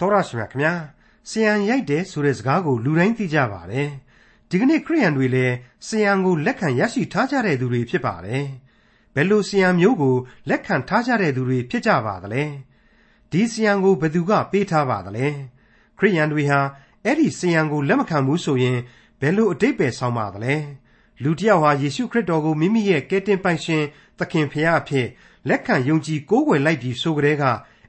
တော်ရရှိမြခင်ဗျာဆီယံရိုက်တယ်ဆိုတဲ့စကားကိုလူတိုင်းသိကြပါတယ်ဒီကနေ့ခရိယန်တွေလည်းဆီယံကိုလက်ခံရရှိထားကြတဲ့သူတွေဖြစ်ပါတယ်ဘယ်လိုဆီယံမျိုးကိုလက်ခံထားကြတဲ့သူတွေဖြစ်ကြပါသလဲဒီဆီယံကိုဘယ်သူကပေးထားပါသလဲခရိယန်တွေဟာအဲ့ဒီဆီယံကိုလက်မခံဘူးဆိုရင်ဘယ်လိုအတိတ်ပဲဆောင်ပါသလဲလူတစ်ယောက်ဟာယေရှုခရစ်တော်ကိုမိမိရဲ့ကယ်တင်ပိုင်ရှင်သခင်ဖရာအဖြစ်လက်ခံယုံကြည်ကိုးကွယ်လိုက်ပြီးဆိုကြတဲ့က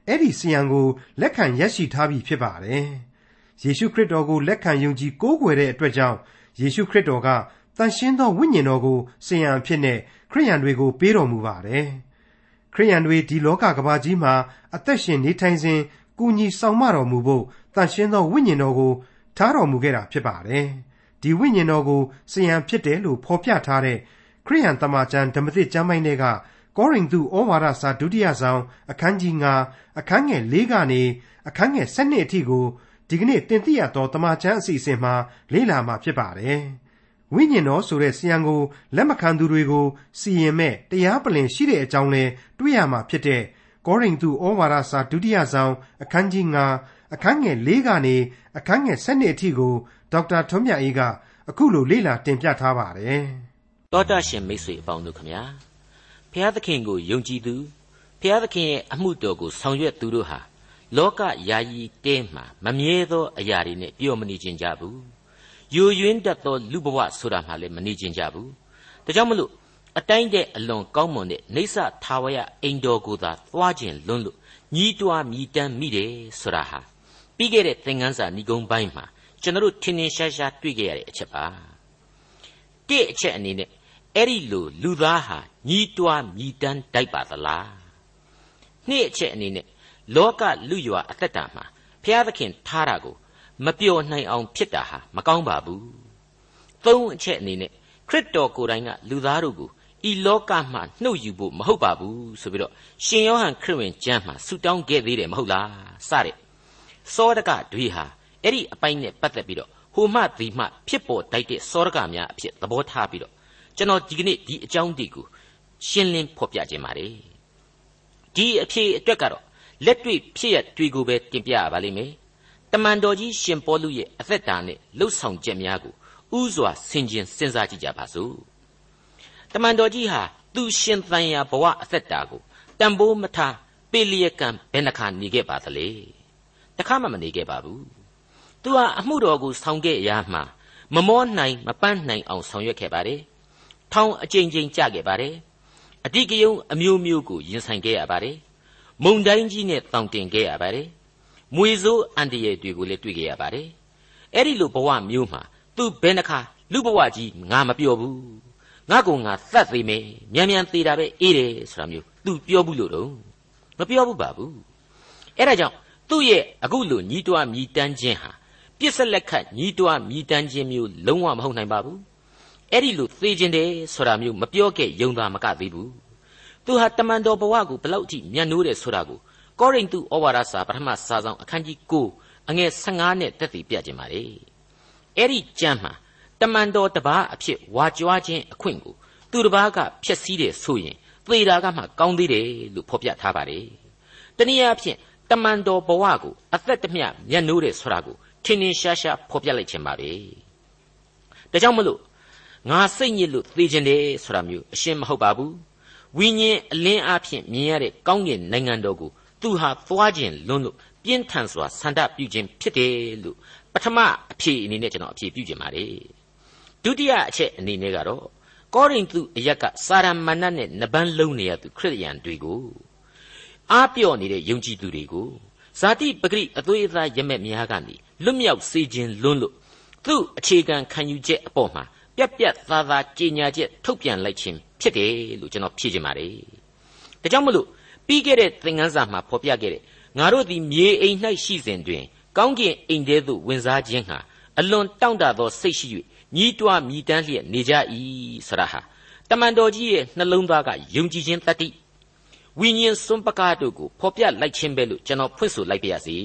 အဲ့ဒီစီယံကိုလက်ခံရရှိထားပြီဖြစ်ပါတယ်။ယေရှုခရစ်တော်ကိုလက်ခံယုံကြည်ကိုးကွယ်တဲ့အတွက်ကြောင့်ယေရှုခရစ်တော်ကတန်ရှင်းသောဝိညာဉ်တော်ကိုစီယံအဖြစ်နဲ့ခရိယန်တွေကိုပေးတော်မူပါတယ်။ခရိယန်တွေဒီလောကကမ္ဘာကြီးမှာအသက်ရှင်နေထိုင်စဉ်ကုညီဆောင်မတော်မူဖို့တန်ရှင်းသောဝိညာဉ်တော်ကိုထားတော်မူခဲ့တာဖြစ်ပါတယ်။ဒီဝိညာဉ်တော်ကိုစီယံဖြစ်တယ်လို့ဖော်ပြထားတဲ့ခရိယန်တမန်ကျမ်းဓမ္မသစ်ကျမ်းပိုင်းတွေက ကောရိန္သုဩဝါဒစာဒုတိယဆောင်အခန်းကြီး9အခန်းငယ်၄ကနေအခန်းငယ်7အထိကိုဒီကနေ့တင်ပြရသောတမန်ကျမ်းအစီအစဉ်မှာလေ့လာမှာဖြစ်ပါတယ်။ဝိညာဉ်တော်ဆိုတဲ့စီယံကိုလက်မခံသူတွေကိုစီရင်မဲ့တရားပလင်ရှိတဲ့အကြောင်းလဲတွေ့ရမှာဖြစ်တဲ့ကောရိန္သုဩဝါဒစာဒုတိယဆောင်အခန်းကြီး9အခန်းငယ်၄ကနေအခန်းငယ်7အထိကိုဒေါက်တာထွန်းမြတ်အေးကအခုလိုလေ့လာတင်ပြထားပါတယ်။တောတာရှင်မိတ်ဆွေအပေါင်းတို့ခမညာ ဖျားသခင်ကိုယုံကြည်သူဖျားသခင်ရဲ့အမှုတော်ကိုဆောင်ရွက်သူတို့ဟာလောကယာယီတဲမှာမမြဲသောအရာတွေနဲ့ပြောမနေခြင်းကြဘူး။ယိုယွင်းတတ်သောလူဘဝဆိုတာမှလည်းမနေခြင်းကြဘူး။ဒါကြောင့်မလို့အတိုင်းတဲ့အလွန်ကောင်းမွန်တဲ့နေဆထာဝရအိမ်တော်ကိုသာသွားခြင်းလွန်းလို့ညီးတွားမြည်တမ်းမိတယ်ဆိုတာဟာပြီးခဲ့တဲ့သင်ခန်းစာဏိဂုံးပိုင်းမှာကျွန်တော်တို့ထင်ထင်ရှားရှားတွေ့ခဲ့ရတဲ့အချက်ပါ။တစ်အချက်အနေနဲ့ အဲ့ဒီလိုလူသားဟာညီးတွားမြည်တမ်းတိုက်ပါသလားနှစ်အချက်အနေနဲ့လောကလူရွာအသက်တာမှာဘုရားသခင်ထားတာကိုမပျော်နိုင်အောင်ဖြစ်တာဟာမကောင်းပါဘူးသုံးအချက်အနေနဲ့ခရစ်တော်ကိုယ်တိုင်ကလူသားတို့ကိုဤလောကမှနှုတ်ယူဖို့မဟုတ်ပါဘူးဆိုပြီးတော့ရှင်ယောဟန်ခရစ်ဝင်ကျမ်းမှာဆုတောင်းခဲ့သေးတယ်မဟုတ်လားစတဲ့စောဒကတွေဟာအဲ့ဒီအပိုင်းနဲ့ပတ်သက်ပြီးတော့ဟိုမှဒီမှဖြစ်ပေါ်တိုက်တဲ့စောဒကများအဖြစ်သဘောထားပြီးတော့ ကျွန်တော်ဒီကနေ့ဒီအကြောင်းတွေကိုရှင်းလင်းဖော်ပြခြင်းပါတယ်ဒီအဖြစ်အတွက်ကတော့လက်တွေ့ဖြစ်ရတွေကိုပဲတင်ပြရပါလိမ့်မယ်တမန်တော်ကြီးရှင်ပေါလုရဲ့အသက်တာနဲ့လှုပ်ဆောင်ချက်များကိုဥစွာဆင်ခြင်စဉ်းစားကြည့်ကြပါစို့တမန်တော်ကြီးဟာသူရှင်သန်ရာဘဝအသက်တာကိုတန်ဖိုးမထားပေလျက်ကံဘယ်နှခါနေခဲ့ပါသလဲတခါမှမနေခဲ့ပါဘူးသူဟာအမှုတော်ကိုဆောင်ခဲ့ရာမှာမမောနိုင်မပန်းနိုင်အောင်ဆောင်ရွက်ခဲ့ပါတယ် ထောင်အကြိမ်ကြိမ်ကြခဲ့ပါတယ်အတိကယုံအမျိုးမျိုးကိုရင်ဆိုင်ခဲ့ရပါတယ်မုံတိုင်းကြီးနဲ့တောင်တင်ခဲ့ရပါတယ်မွေဆိုးအန်တရယ်တွေကိုလည်းတွေ့ခဲ့ရပါတယ်အဲ့ဒီလိုဘဝမျိုးမှာသူဘယ်နှခါလူဘဝကြီးငါမပြောဘူးငါကငါသတ်သေးမယ်မြန်မြန်သေးတာပဲအေးတယ်ဆိုတာမျိုးသူပြောဘူးလို့တော့မပြောဘူးပါဘူးအဲ့ဒါကြောင့်သူ့ရဲ့အခုလိုညီးတွားမြည်တမ်းခြင်းဟာပြစ်စလက်ခတ်ညီးတွားမြည်တမ်းခြင်းမျိုးလုံးဝမဟုတ်နိုင်ပါဘူး အဲ့ဒီလိုသေခြင်းတယ်ဆိုတာမျိုးမပြောခဲ့ယုံသာမကသေးဘူးသူဟာတမန်တော်ဘဝကိုဘလောက်ထိမြတ်နိုးတယ်ဆိုတာကိုကောရိန္သုဩဝါဒစာပထမစာဆောင်အခန်းကြီး9အငယ်15နဲ့တက်တည်ပြခြင်းပါလေအဲ့ဒီကျမ်းမှာတမန်တော်တပါးအဖြစ်ဝါကြွားခြင်းအခွင့်ကိုသူတပါးကဖျက်ဆီးတယ်ဆိုရင်သေတာကမှကောင်းသေးတယ်လို့ဖော်ပြထားပါတယ်တနည်းအားဖြင့်တမန်တော်ဘဝကိုအသက်တမျှမြတ်နိုးတယ်ဆိုတာကိုထင်ထင်ရှားရှားဖော်ပြလိုက်ခြင်းပါပဲဒါကြောင့်မလို့ ငါစိတ်ညစ်လို့သေခြင်းတယ်ဆိုတာမျိုးအရှင်းမဟုတ်ပါဘူးဝိညာဉ်အလင်းအားဖြင့်မြင်ရတဲ့ကောင်းကင်နိုင်ငံတော်ကိုသူဟာသွားခြင်းလွန်းလို့ပြင်းထန်စွာဆန္ဒပြုခြင်းဖြစ်တယ်လို့ပထမအဖြေအနေနဲ့ကျွန်တော်အဖြေပြုခြင်းပါတယ်ဒုတိယအချက်အနေနဲ့ကတော့ကောရိန္သုအရက်ကစာရမဏတ်နဲ့နဘန်းလုံးနေရသူခရစ်ယာန်တွေကိုအားပြော့နေတဲ့ယုံကြည်သူတွေကိုဇာတိပဂရိအသွေးအသားရမက်များကနေလွတ်မြောက်စေခြင်းလွန်းလို့သူ့အခြေခံခံယူချက်အပေါ်မှာ ပြက်ပြက်သားသားကြေညာချက်ထုတ်ပြန်လိုက်ခြင်းဖြစ်တယ်လို့ကျွန်တော်ဖြေချင်ပါတယ်။ဒါကြောင့်မလို့ပြီးခဲ့တဲ့သင်ခန်းစာမှာဖော်ပြခဲ့တဲ့ငါတို့သည်မြေအိမ်၌ရှိစဉ်တွင် ကောင်းကင်အိမ်ထဲသို့ဝင်စားခြင်းဟာအလွန်တောင့်တသောစိတ်ရှိ၍ညီးတွားမြည်တမ်းလျက်နေကြ၏ဆရာဟာတမန်တော်ကြီးရဲ့နှလုံးသားကယုံကြည်ခြင်းတတ္တိဝိညာဉ်စွန့်ပကားတို့ကိုဖော်ပြလိုက်ခြင်းပဲလို့ကျွန်တော်ဖွင့်ဆိုလိုက်ပါရစေ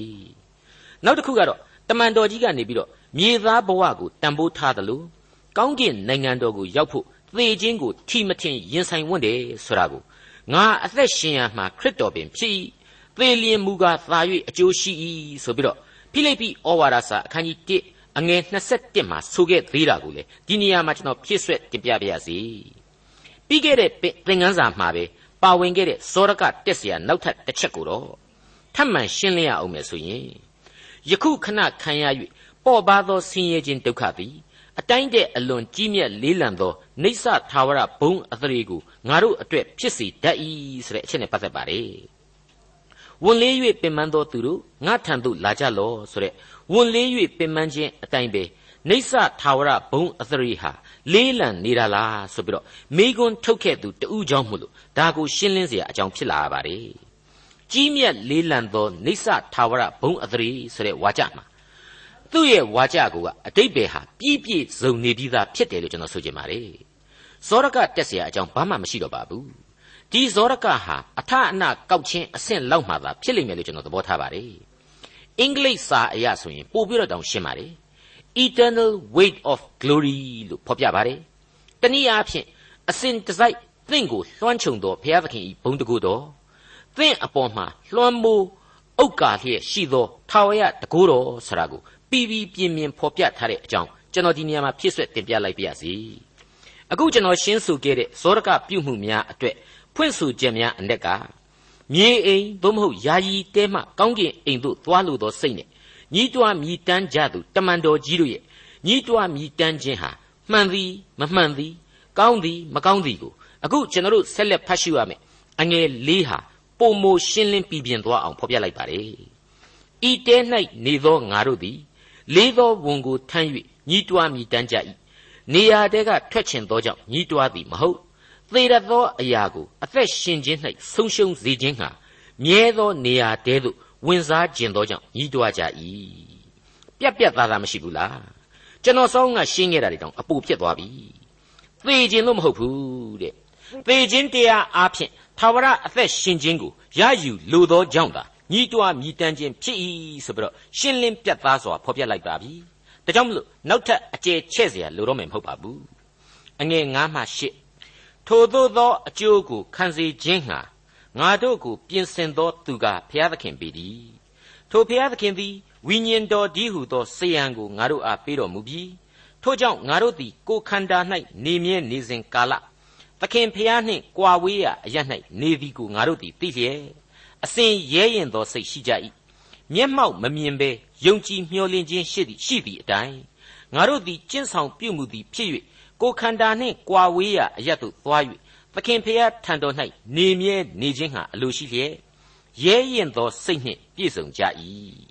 ။နောက်တစ်ခုကတော့တမန်တော်ကြီးကနေပြီးတော့မြေသားဘဝကိုတန်ဖိုးထားတယ်လို့ ကောင်းကင်နိုင်ငံတော်ကိုရောက်ဖို့သေခြင်းကိုထီမထင်ရင်ဆိုင်ဝင့်တယ်ဆိုတာကိုငါအသက်ရှင်ရမှာခရစ်တော်ပင်ဖြစ် သေလျင်မူကားသာ၍အကျိုးရှိ၏ဆိုပြီးတော့ဖိလိပ္ပိဩဝါဒစာအခန်းကြီး1အငယ်27မှာဆိုခဲ့သေးတာကိုလေဒီနေရာမှာကျွန်တော်ဖြည့်ဆွက်တင်ပြပါရစေပြီးခဲ့တဲ့သင်ခန်းစာမှာပဲပါဝင်ခဲ့တဲ့စောရကတက်เสียနောက်ထပ်တစ်ချက်ကိုတော့ထပ်မံရှင်းလင်းရအောင်မယ်ဆိုရင်ယခုခဏခံရ၍ပေါ်ပါသောဆင်းရဲခြင်းဒုက္ခသည် အတိုင်းတဲ့အလွန်ကြီးမြတ်လေးလံသောနေဆထာဝရဘုံအသရေကိုငါတို့အတွက်ဖြစ်စေတတ်၏ဆိုတဲ့အချက်နဲ့ပတ်သက်ပါတယ်ဝန်လေး၍ပင်ပန်းသောသူတို့ငါထံသို့လာကြလော့ဆိုတဲ့ဝန်လေး၍ပင်ပန်းခြင်းအတိုင်းပဲနေဆထာဝရဘုံအသရေဟာလေးလံနေတာလားဆိုပြီးတော့မိကွန်းထုတ်ခဲ့သူတူးကြောင့်မို့လို့ဒါကိုရှင်းလင်းเสียအကြောင်းဖြစ်လာရပါတယ်ကြီးမြတ်လေးလံသောနေဆထာဝရဘုံအသရေဆိုတဲ့ဝါကြမှာ သူ့ရဲ့ဝါကြကိုကအတိတ်ပဲဟာပြည့်ပြည့်စုံနေပြီးသားဖြစ်တယ်လို့ကျွန်တော်ဆိုချင်ပါတယ်ဇောရကတက်เสียအကြောင်းဘာမှမရှိတော့ပါဘူးဒီဇောရကဟာအထအနကောက်ချင်းအဆင့်လောက်မှသာဖြစ်လိမ့်မယ်လို့ကျွန်တော်သဘောထားပါတယ်အင်္ဂလိပ်စာအရဆိုရင်ပို့ပြီးတော့တောင်ရှင်းပါတယ် eternal weight of glory လို့ဖော်ပြပါတယ်တနည်းအားဖြင့်အစဉ်တစိုက်သင်ကိုလွှမ်းခြုံသောဘုရားသခင်၏ဘုန်းတကူတော်သင်အပေါ်မှာလွှမ်းမိုးဥက္ကာလျက်ရှိသောထာဝရတကူတော်ဆရာကို ပြီးပြီးပြင်းပြင်းဖော်ပြထားတဲ့အကြောင်းကျွန်တော်ဒီနေရာမှာဖြည့်ဆွက်တင်ပြလိုက်ပါရစေအခုကျွန်တော်ရှင်းဆိုခဲ့တဲ့ဇောရကပြုမှုများအတွက်ဖွင့်ဆိုချက်များအ ਨੇ ကမြေအိမ်သို့မဟုတ်ယာယီတဲမှကောင်းကင်အိမ်သို့သွားလိုသောစိတ်နဲ့ညီးတွားမြည်တမ်းကြသူတမန်တော်ကြီးတို့ရဲ့ညီးတွားမြည်တမ်းခြင်းဟာမှန်သည်မမှန်သည်ကောင်းသည်မကောင်းသည်ကိုအခုကျွန်တော်တို့ဆက်လက်ဖတ်ရှုရမယ်အငယ်လေးဟာပုံမိုရှင်းလင်းပြပြသွားအောင်ဖော်ပြလိုက်ပါတယ်ဤတဲ၌နေသောငါတို့သည် လေးသောဝန်ကိုထမ်း၍ညီးတွားမြည်တမ်းကြ၏နေရာတဲကထွက်ချင်သောကြောင့်ညီးတွားသည်မဟုတ်သေရသောအရာကိုအသက်ရှင်ခြင်း၌ဆုံးရှုံးစေခြင်းဟာမြဲသောနေရာတဲသို့ဝင်စားခြင်းသောကြောင့်ညီးတွားကြ၏ပြက်ပြက်သားသားမရှိဘူးလားကျွန်တော်စောင်းကရှင်းခဲ့တာတွေတောင်အပူဖြစ်သွားပြီသေခြင်းလို့မဟုတ်ဘူးတဲ့သေခြင်းတရားအားဖြင့်သာဝရအသက်ရှင်ခြင်းကိုရယူလိုသောကြောင့်သာ ညီးတွားမြည်တမ်းခြင်းဖြစ်၏ဆိုပြီးတော့ရှင်းလင်းပြတ်သားစွာဖော်ပြလိုက်ပါပြီဒါကြောင့်မလို့နောက်ထပ်အကျယ်ချဲ့เสียလိုတော့မယ်မဟုတ်ပါဘူးအငယ်9မှ10ထိုသို့သောအကျိုးကိုခံစေခြင်းဟာငါတို့ကိုပြင်ဆင်သောသူကဘုရားသခင်ပေသည်ထိုဘုရားသခင်သည်ဝိညာဉ်တော်ဒီဟုသောစေယံကိုငါတို့အားပေးတော်မူပြီးထို့ကြောင့်ငါတို့သည်ကိုယ်ခန္ဓာ၌နေမြဲနေစဉ်ကာလသခင်ဖျားနှင့်ကြွာဝေးရာအရ၌နေသည်ကိုငါတို့သည်သိလျက် အစဉ်ရဲရင်သောစိတ်ရှိကြ၏မျက်မှောက်မမြင်ဘဲယုံကြည်မျှော်လင့်ခြင်းရှိသည်ရှိသည့်အတိုင်းငါတို့သည်ကျင့်ဆောင်ပြုမှုသည်ဖြစ်၍ကိုယ်ခန္ဓာနှင့်ကြွာဝေးရာအရသို့သွား၍သခင်ဖျားထံတော်၌နေမြဲနေခြင်းဟာအလိုရှိလျက်ရဲရင်သောစိတ်နှင့်ပြည့်စုံကြ၏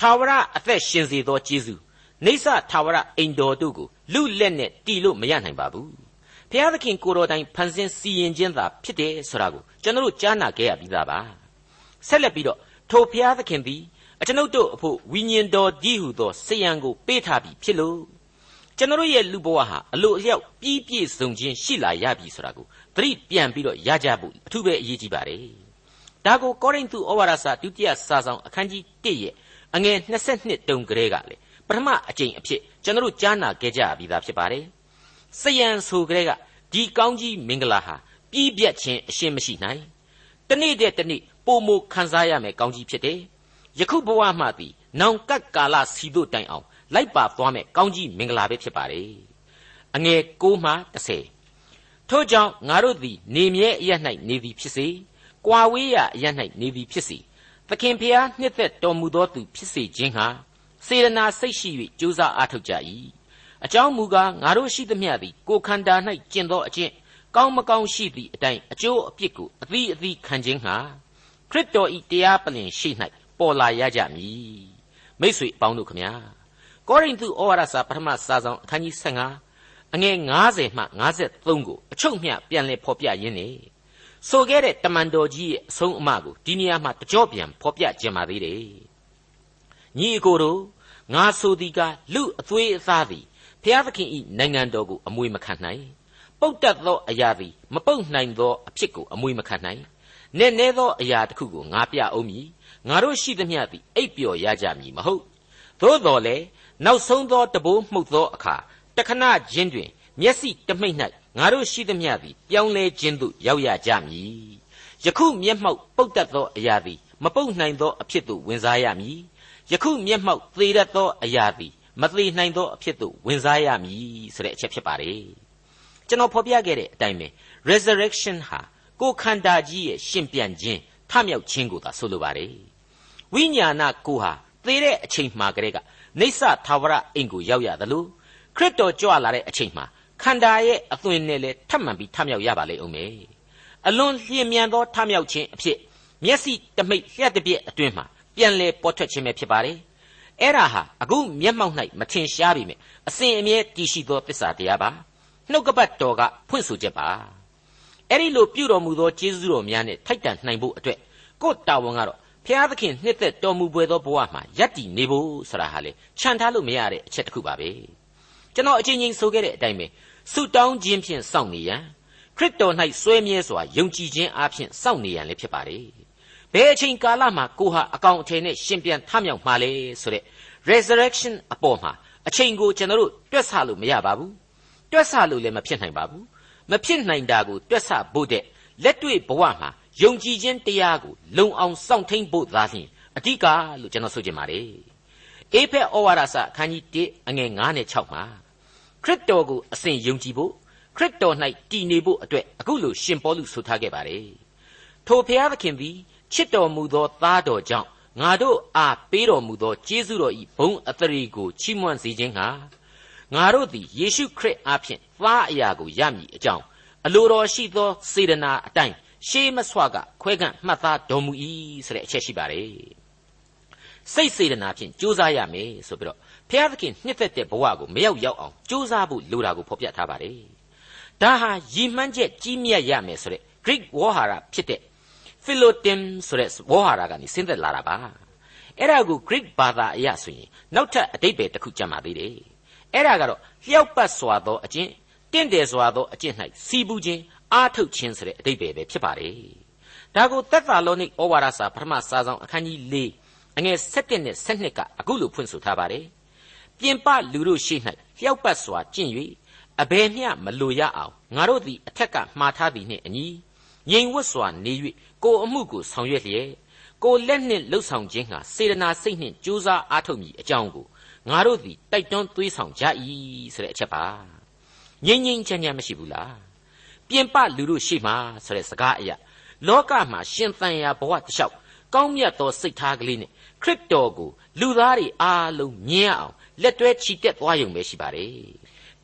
ထာဝရအသက်ရှင်စေသောကျေးဇူးနေဆထာဝရအိမ်တော်တို့ကိုလူလက်နဲ့တီလို့မရနိုင်ပါဘူး ဘုရားသခင်ကိုတော်တိုင်ဖန်ဆင်းစီရင်ခြင်းသာဖြစ်တယ်ဆိုတာကိုကျွန်တော်တို့ကြားနာခဲ့ရပြီးသားပါဆက်လက်ပြီးတော့ထိုဘုရားသခင်သည်အကျွန်ုပ်တို့အဖို့ဝိညာဉ်တော်ကြီးဟုသောစေယံကိုပေးထားပြီးဖြစ်လို့ကျွန်တော်ရဲ့လူဘဝဟာအလိုအလျောက်ပြည့်ပြည့်စုံခြင်းရှိလာရပြီဆိုတာကိုသတိပြန်ပြီးတော့ရကြဖို့အထူးပဲအရေးကြီးပါတယ်ဒါကိုကောရိန္သုဩဝါဒစာဒုတိယစာဆောင်အခန်းကြီး1ရဲ့အငယ်22တုံကလေးကလေပထမအကြိမ်အဖြစ်ကျွန်တော်တို့ကြားနာခဲ့ကြပြီးသားဖြစ်ပါတယ်။စယံဆိုကလေးက ဒီကောင်းကြီးမင်္ဂလာဟာပြီးပြတ်ခြင်းအရှင်းမရှိနိုင်။တနေ့တည်းတနေ့ပုံမခံစားရမယ်ကောင်းကြီးဖြစ်တယ်။ယခုဘဝမှသည်နောင်ကပ်ကာလစီတို့တိုင်အောင်လိုက်ပါသွားမယ်ကောင်းကြီးမင်္ဂလာပဲဖြစ်ပါတယ်။အငယ်6မှ10ထို့ကြောင့်ငါတို့သည်နေမြဲအရ၌နေသည်ဖြစ်စေ၊ကွာဝေးရာအရ၌နေသည်ဖြစ်စေသခင်ဖျားနှစ်သက်တော်မူသောသူဖြစ်စေခြင်းဟာစေရနာစိတ်ရှိ၍ကြိုးစားအားထုတ်ကြ၏ အကြောင်းမူကားငါတို့ရှိသမျှသည်ကိုယ်ခန္ဓာ၌ကျင့်သောအကျင့်ကောင်းမကောင်းရှိသည့်အတိုင်းအကျိုးအပြစ်ကိုအသီးအသီးခံခြင်းဟာခရစ်တော်ဤတရားပလင်ရှိ၌ပေါ်လာရကြမည်မိတ်ဆွေအပေါင်းတို့ခမညာကောရိန္သုဩဝါဒစာပထမစာဆောင်အခန်းကြီး15အငယ်90မှ53ကိုအချုပ်မျှပြန်လည်ဖော်ပြရင်းနေဆိုခဲ့တဲ့တမန်တော်ကြီးရဲ့အဆုံးအမကိုဒီနေရာမှာတကြောပြန်ဖော်ပြခြင်းပါသေးတယ်ညီအကိုတို့ငါဆိုသည်ကလူအသွေးအသားသည် ဖျားသခင်ဤနိုင်ငံတော်ကိုအမွေမခံနိုင်ပုတ်တက်သောအရာသည်မပုတ်နိုင်သောအဖြစ်ကိုအမွေမခံနိုင်နည်းနည်းသောအရာတစ်ခုကိုငါပြအောင်မည်ငါတို့ရှိသမျှသည်အိပ်ပျော်ရကြမည်မဟုတ်သို့တော်လည်းနောက်ဆုံးသောတဘိုးမှုတ်သောအခါတခဏချင်းတွင် မျက်စိတမိတ်၌ငါတို့ရှိသမျှသည်ပြောင်းလဲခြင်းသို့ရောက်ရကြမည်ယခုမျက်မှောက်ပုတ်တက်သောအရာသည်မမပုတ်နိုင်သောအဖြစ်သို့ဝင်စားရမည်ယခုမျက်မှောက်သေတတ်သောအရာသည် မသေးနိုင်သောအဖြစ်သို့ဝင်စားရမည်ဆိုတဲ့အချက်ဖြစ်ပါတယ်ကျွန်တော်ဖော်ပြခဲ့တဲ့အတိုင်းပဲ resurrection ဟာကိုယ်ခန္ဓာကြီးရဲ့ရှင်ပြန်ခြင်းထမြောက်ခြင်းကိုသာဆိုလိုပါတယ်ဝိညာဏကိုဟာသေတဲ့အချိန်မှကလေးကနေဆသာဝရအိမ်ကိုရောက်ရသလိုခရစ်တော်ကြွလာတဲ့အချိန်မှာခန္ဓာရဲ့အသွင်နဲ့လည်းထပ်မံပြီးထမြောက်ရပါလိမ့်ဦးမယ်အလွန်လျင်မြန်သောထမြောက်ခြင်းအဖြစ်မျက်စိတမိတ်လျှက်တစ်ပြက်အတွင်းမှာပြန်လဲပေါ်ထွက်ခြင်းပဲဖြစ်ပါတယ် အဲ့ဒါဟာအခုမျက်မှောက်၌မထင်ရှားပေမဲ့အစဉ်အမြဲတည်ရှိသောသစ္စာတရားပါနှုတ်ကပတ်တော်ကဖွင့်ဆိုချက်ပါအဲ့ဒီလိုပြုတော်မူသောကျေးဇူးတော်များနဲ့ထိုက်တန်နိုင်ဖို့အတွက်ကိုယ်တာဝန်ကတော့ဖျားသခင်နှစ်သက်တော်မူပွေသောဘဝမှာယက်တည်နေဖို့ဆိုတာဟာလေခြံထားလို့မရတဲ့အချက်တစ်ခုပါပဲကျွန်တော်အချင်းချင်းဆိုခဲ့တဲ့အတိုင်းပဲဆုတောင်းခြင်းဖြင့်စောင့်နေရန်ခရစ်တော်၌စွဲမြဲစွာယုံကြည်ခြင်းအပြင်စောင့်နေရန်လည်းဖြစ်ပါတယ် ဘယ်အချိန်ကာလမှာကိုဟာအကောင်အထည်နဲ့ရှင်ပြန်ထမြောက်မှာလဲဆိုတဲ့ resurrection အပေါ်မှာအချိန်ကိုကျွန်တော်တို့တွက်ဆလို့မရပါဘူးတွက်ဆလို့လည်းမဖြစ်နိုင်ပါဘူးမဖြစ်နိုင်တာကိုတွက်ဆဖို့တဲ့လက်တွေ့ဘဝမှာယုံကြည်ခြင်းတရားကိုလုံအောင်စောင့်ထိန်ဖို့သာလျှင်အဓိကလို့ကျွန်တော်ဆိုချင်ပါတယ်အေဖက်ဩဝါဒစာအခန်းကြီး1အငယ်9နဲ့6မှာခရစ်တော်ကိုအစဉ်ယုံကြည်ဖို့ခရစ်တော်၌တည်နေဖို့အတွက်အခုလိုရှင်ပေါလုဆိုထားခဲ့ပါတယ်ထိုဖျားသခင်သည် ချစ်တော်မူသောသားတော်ကြောင့်ငါတို့အားပေးတော်မူသောကျေးဇူးတော်၏ဘုံအသရေကိုချီးမွမ်းစေခြင်းဟာငါတို့သည်ယေရှုခရစ်အားဖြင့်သားအရာကိုရမည်အကြောင်းအလိုတော်ရှိသောစေတနာအတိုင်းရှေးမဆွကခွဲကန့်မှတ်သားတော်မူ၏ဆိုတဲ့အချက်ရှိပါတယ်စိတ်စေတနာဖြင့်ကြိုးစားရမယ်ဆိုပြီးတော့ဘုရားသခင်နှစ်သက်တဲ့ဘဝကိုမရောက်ရောက်အောင်ကြိုးစားဖို့လိုတာကိုဖော်ပြထားပါတယ်ဒါဟာရည်မှန်းချက်ကြီးမြတ်ရမယ်ဆိုတဲ့ Greek ဝေါ်ဟာရဖြစ်တဲ့ Philotim ဆိုတဲ့ဝေါ်ဟာရကနေဆင်းသက်လာတာပါအဲ့ဒါကို Greek ဘာသာအရဆိုရင်နောက်ထပ်အတိတ်ပဲတစ်ခုကြံပါသေးတယ်အဲ့ဒါကတော့လျှောက်ပတ်စွာသောအကျင့်တင့်တယ်စွာသောအကျင့်၌စီးပူးခြင်းအားထုတ်ခြင်းဆိုတဲ့အတိတ်ပဲပဲဖြစ်ပါတယ်ဒါကိုသက်သာလောနိဩဝါဒစာပထမစာဆောင်အခန်းကြီး၄အငယ်7နဲ့7ကအခုလိုဖွင့်ဆိုထားပါတယ်ပြင်ပလူတို့ရှိ၌လျှောက်ပတ်စွာကျင့်၍အဘယ်မျှမလိုရအောင်ငါတို့သည်အထက်ကမှားထားသည်နှင့်အညီငြိမ်ဝတ်စွာနေ၍ ကိုအမှုကိုဆောင်ရွက်လျက်ကိုလက်နှင့်လှုပ်ဆောင်ခြင်းဟာစေတနာစိတ်နှင့်ကြိုးစားအားထုတ်မည်အကြောင်းကိုငါတို့သည်တိုက်တွန်းသွေးဆောင်ကြ၏ဆိုတဲ့အချက်ပါငြိမ်ငြိမ်ချမ်းချမ်းမရှိဘူးလားပြင်ပလူတို့ရှိမှဆိုတဲ့စကားအရာလောကမှာရှင်သန်ရာဘဝတစ်လျှောက်ကောင်းမြတ်သောစိတ်ထားကလေးနဲ့ခရစ်တော်ကိုလူသားတွေအားလုံးမြင်အောင်လက်တွဲချီတက်သွားရုံပဲရှိပါတယ်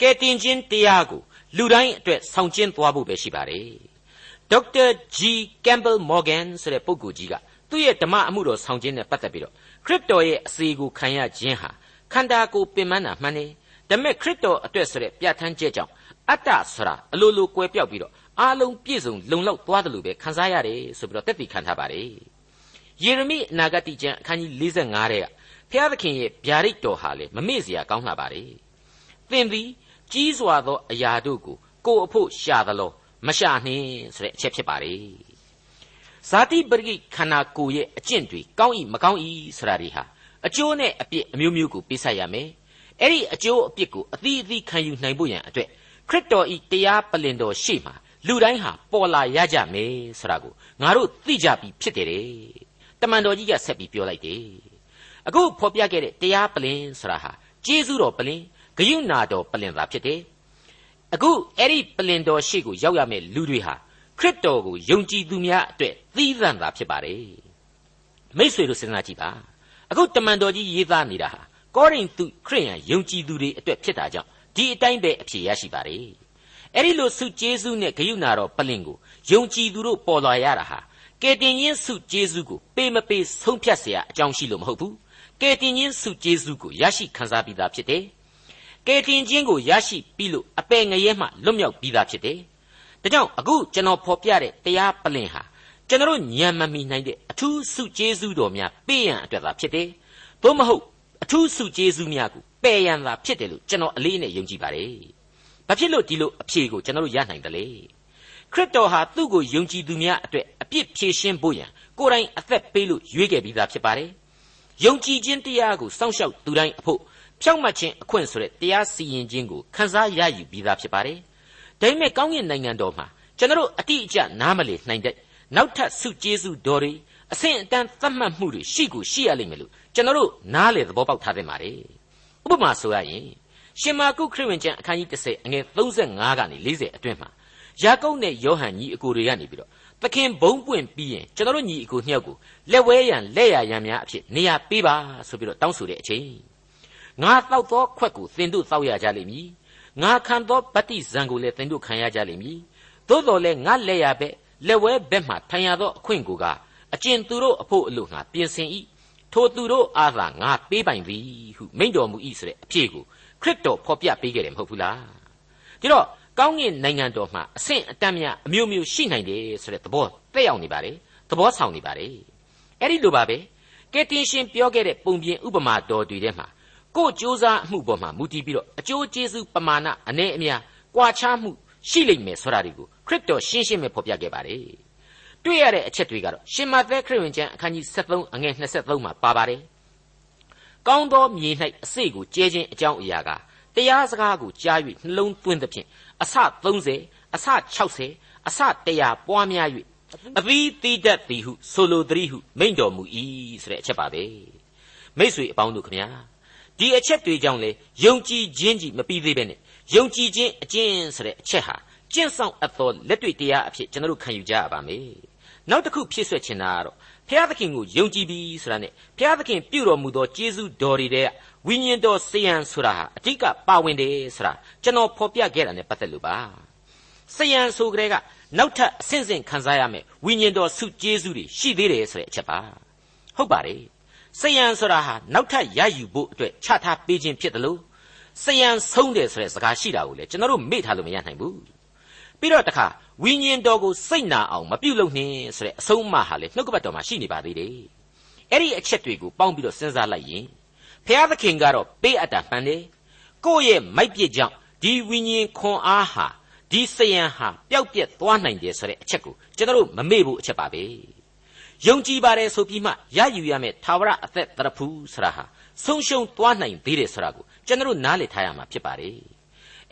ကဲတင်ချင်းတရားကိုလူတိုင်းအတွက်ဆောင်ကျင်းသွားဖို့ပဲရှိပါတယ် ဒေါက်တာဂျီကမ်ဘယ်မော်ဂန်ဆိုတဲ့ပုဂ္ဂိုလ်ကြီးကသူ့ရဲ့ဓမ္မအမှုတော်ဆောင်ခြင်းနဲ့ပတ်သက်ပြီးတော့ခရစ်တော်ရဲ့အစီကိုခံရခြင်းဟာခန္ဓာကိုယ်ပင်ပန်းတာမှန်တယ်ဒါပေမဲ့ခရစ်တော်အတွက်ဆိုတဲ့ပြဋ္ဌာန်းချက်ကြောင့်အတ္တဆိုတာအလိုလိုကွယ်ပြောက်ပြီးတော့အားလုံးပြည့်စုံလုံလောက်သွားတယ်လို့ပဲခံစားရတယ်ဆိုပြီးတော့တက်တည်ခံထားပါတယ်ယေရမိအနာဂတိကျမ်းအခန်းကြီး45ထဲကဖျားသခင်ရဲ့ဗျာဒိတ်တော်ဟာလေမမေ့စရာကောင်းလှပါတယ်သင်သည်ကြီးစွာသောအရာတို့ကိုကိုယ်အဖို့ရှာသလော မရှာနှင်းဆိုတဲ့အချက်ဖြစ်ပါတယ်ဇာတိပရိခန္ဓာကိုယ်ရဲ့အကျင့်တွေကောင်းဤမကောင်းဤဆိုတာတွေဟာအကျိုးနဲ့အပြစ်အမျိုးမျိုးကိုပေးဆက်ရမယ်အဲ့ဒီအကျိုးအပြစ်ကိုအသီးအသီးခံယူနိုင်ဖို့ရန်အတွက်ခရစ်တော်ဤတရားပလင်တော်ရှေ့မှာလူတိုင်းဟာပေါ်လာရကြမယ်ဆိုတာကိုငါတို့သိကြပြီးဖြစ်တယ်တမန်တော်ကြီးကဆက်ပြီးပြောလိုက်တယ်အခုဖော်ပြခဲ့တဲ့တရားပလင်ဆိုတာဟာကျေးဇူးတော်ပလင်ဂယုဏတော်ပလင်သာဖြစ်တယ် အခုအဲ့ဒီပလင်တော်ရှေ့ကိုရောက်ရမယ့်လူတွေဟာခရစ်တော်ကိုယုံကြည်သူများအတွက်သီးသန့်သာဖြစ်ပါတယ်မိษွေတို့စဉ်းစားကြည့်ပါအခုတမန်တော်ကြီးရေးသားနေတာဟာကောရိန္သုခရိယန်ယုံကြည်သူတွေအတွက်ဖြစ်တာကြောင့်ဒီအတိုင်းပဲအဖြေရရှိပါတယ်အဲ့ဒီလိုဆုကျေးဇူးနဲ့ဂယုဏတော်ပလင်ကိုယုံကြည်သူတို့ပေါ်လာရတာဟာကယ်တင်ရှင်ဆုကျေးဇူးကိုပေးမပေးဆုံးဖြတ်เสียအကြောင်းရှိလို့မဟုတ်ဘူးကယ်တင်ရှင်ဆုကျေးဇူးကိုရရှိခံစားပြီးသားဖြစ်တယ် ကယ်တင်ခြင်းကိုရရှိပြီးလို့အပယ်ငရဲမှလွတ်မြောက်ပြီးသားဖြစ်တယ်ဒါကြောင့်အခုကျွန်တော်ဖော်ပြတဲ့တရားပလင်ဟာကျွန်တော်ညံမမီနိုင်တဲ့အထူးဆုကျေးဇူးတော်များပေးရန်အတွက်သာဖြစ်တယ်သို့မဟုတ်အထူးဆုကျေးဇူးများကိုပယ်ရန်သာဖြစ်တယ်လို့ကျွန်တော်အလေးနဲ့ယုံကြည်ပါတယ်။ဘာဖြစ်လို့ဒီလိုအဖြေကိုကျွန်တော်တို့ရနိုင်တယ်လဲ။ခရစ်တော်ဟာသူ့ကိုယုံကြည်သူများအတွက်အပြစ်ဖြေရှင်းဖို့ရန်ကိုယ်တိုင်အသက်ပေးလို့ရွေးခဲ့ပြီးသားဖြစ်ပါတယ်။ယုံကြည်ခြင်းတရားကိုစောင့်ရှောက်သူတိုင်းအဖို့ ဖြောင့်မတ်ခြင်းအခွင့်ဆိုတဲ့တရားစီရင်ခြင်းကိုခန်းစားရယူပြီးသားဖြစ်ပါတယ်။ဒါပေမဲ့ကောင်းကင်နိုင်ငံတော်မှာကျွန်တော်အတိအကျနားမလည်နိုင်တဲ့နောက်ထပ်ဆုကျေးဇူးတော်တွေအဆင့်အတန်းသတ်မှတ်မှုတွေရှိကိုရှိရလိမ့်မယ်လို့ကျွန်တော်တို့နားလေသဘောပေါက်ထားသင့်ပါတယ်ဥပမာဆိုရရင်ရှင်မာကုခရစ်ဝင်ကျမ်းအခန်းကြီး30အငယ်35ကနေ40အတွင်းမှာယာကုပ်နဲ့ယောဟန်ညီအကိုတွေကနေပြီးတော့သခင်ဘုံပွင့်ပြီးရင်ကျွန်တော်တို့ညီအကိုနှစ်ယောက်ကိုလက်ဝဲရန်လက်ရရန်များအဖြစ်နေရာပေးပါဆိုပြီးတော့တောင်းဆိုတဲ့အချိန် ငါတောက်သောခွက်ကိုသင်တို့တောက်ရကြလိမ့်မည်ငါခံသောဗတ္တိဇံကိုလည်းသင်တို့ခံရကြလိမ့်မည်သို့တော်လည်းငါလက်ရဘက်လက်ဝဲဘက်မှထိုင်ရသောအခွင့်ကိုကအကျင့်သူတို့အဖို့အလို့ငါပြင်ဆင်၏ထိုသူတို့အားသာငါပေးပိုင်သည်ဟုမိန့်တော်မူ၏ဆိုတဲ့အဖြစ်ကိုခရစ်တော်ဖော်ပြပေးခဲ့တယ်မဟုတ်ဘူးလားဒီတော့ကောင်းကင်နိုင်ငံတော်မှာအဆင့်အတန်းများအမျိုးမျိုးရှိနိုင်တယ်ဆိုတဲ့သဘောတက်ရောက်နေပါတယ်သဘောဆောင်နေပါတယ်အဲ့ဒီလိုပါပဲကယ်တင်ရှင်ပြောခဲ့တဲ့ပုံပြင်ဥပမာတော်တွေထဲမှာ ကိုယ်စ조사အမှုပေါ်မှာမူတည်ပြီးတော့အကျိုးကျေးဇူးပမာဏအနည်းအများကွာခြားမှုရှိလိမ့်မယ်ဆိုတာတွေကိုခရစ်တော်ရှင်းရှင်းပဲဖော်ပြခဲ့ပါတယ်တွေ့ရတဲ့အချက်တွေကတော့ရှင်မသက်ခရစ်ဝင်ကျမ်းအခန်းကြီး73အငယ်23မှာပါပါတယ်ကောင်းသောမြေ၌အစေကိုကျဲခြင်းအကြောင်းအရာကတရားစကားကိုကြား၍နှလုံးသွင်းသဖြင့်အဆ30အဆ60အဆ100ပွားများ၍အသီးသီးတတ်သည်ဟုဆိုလိုသည်ဟုမိန့်တော်မူ၏ဆိုတဲ့အချက်ပါပဲမိษွေအပေါင်းတို့ခမညာ ဒီအချက်တွေကြောင့်လေယုံကြည်ခြင်းကြီးမပြီးသေးပဲနဲ့ယုံကြည်ခြင်းအကျင့်ဆိုတဲ့အချက်ဟာကျင့်ဆောင်အပ်သောလက်တွေ့တရားအဖြစ်ကျွန်တော်တို့ခံယူကြရပါမယ်နောက်တစ်ခုဖြစ်ဆွဲချင်တာကတော့ဖျားသခင်ကိုယုံကြည်ပြီဆိုတာနဲ့ဖျားသခင်ပြုတော်မူသောကျေးဇူးတော်တွေတဲ့ဝိညာဉ်တော်စေယံဆိုတာဟာအဓိကပါဝင်တယ်ဆိုတာကျွန်တော်ဖော်ပြခဲ့တာနဲ့ပတ်သက်လို့ပါစေယံဆိုကြတဲ့ကနောက်ထပ်အဆင့်ဆင့်ခံစားရမယ်ဝိညာဉ်တော်ဆုကျေးဇူးတွေရှိသေးတယ်ဆိုတဲ့အချက်ပါဟုတ်ပါတယ် စေယံဆိုတာဟာနောက်ထပ်ရယူဖို့အတွက်ချထားပေးခြင်းဖြစ်တယ်လို့စေယံဆုံးတယ်ဆိုတဲ့စကားရှိတာကိုလေကျွန်တော်တို့မေ့ထားလို့မရနိုင်ဘူးပြီးတော့တခါဝိညာဉ်တော်ကိုစိတ်နာအောင်မပြုတ်လို့နှင်းဆိုတဲ့အဆုံးအမဟာလေနှုတ်ကပတ်တော်မှာရှိနေပါသေးတယ်အဲ့ဒီအချက်တွေကိုပေါင်းပြီးတော့စဉ်းစားလိုက်ရင်ဖျားသခင်ကတော့ပေးအပ်တာမှန်တယ်ကိုယ့်ရဲ့မိုက်ပြစ်ကြောင့်ဒီဝိညာဉ်ခွန်အားဟာဒီစယံဟာပျောက်ပြက်သွားနိုင်တယ်ဆိုတဲ့အချက်ကိုကျွန်တော်တို့မမေ့ဘူးအချက်ပါပဲ ယုံကြည်ပါတယ်ဆိုပြီးမှရယူရမယ်သာဝရအသက်တရဖူးဆိုတာဟာဆုံးရှုံးသွားနိုင်သေးတယ်ဆိုတာကိုကျွန်တော်တို့နားလည်ထားရမှာဖြစ်ပါတယ်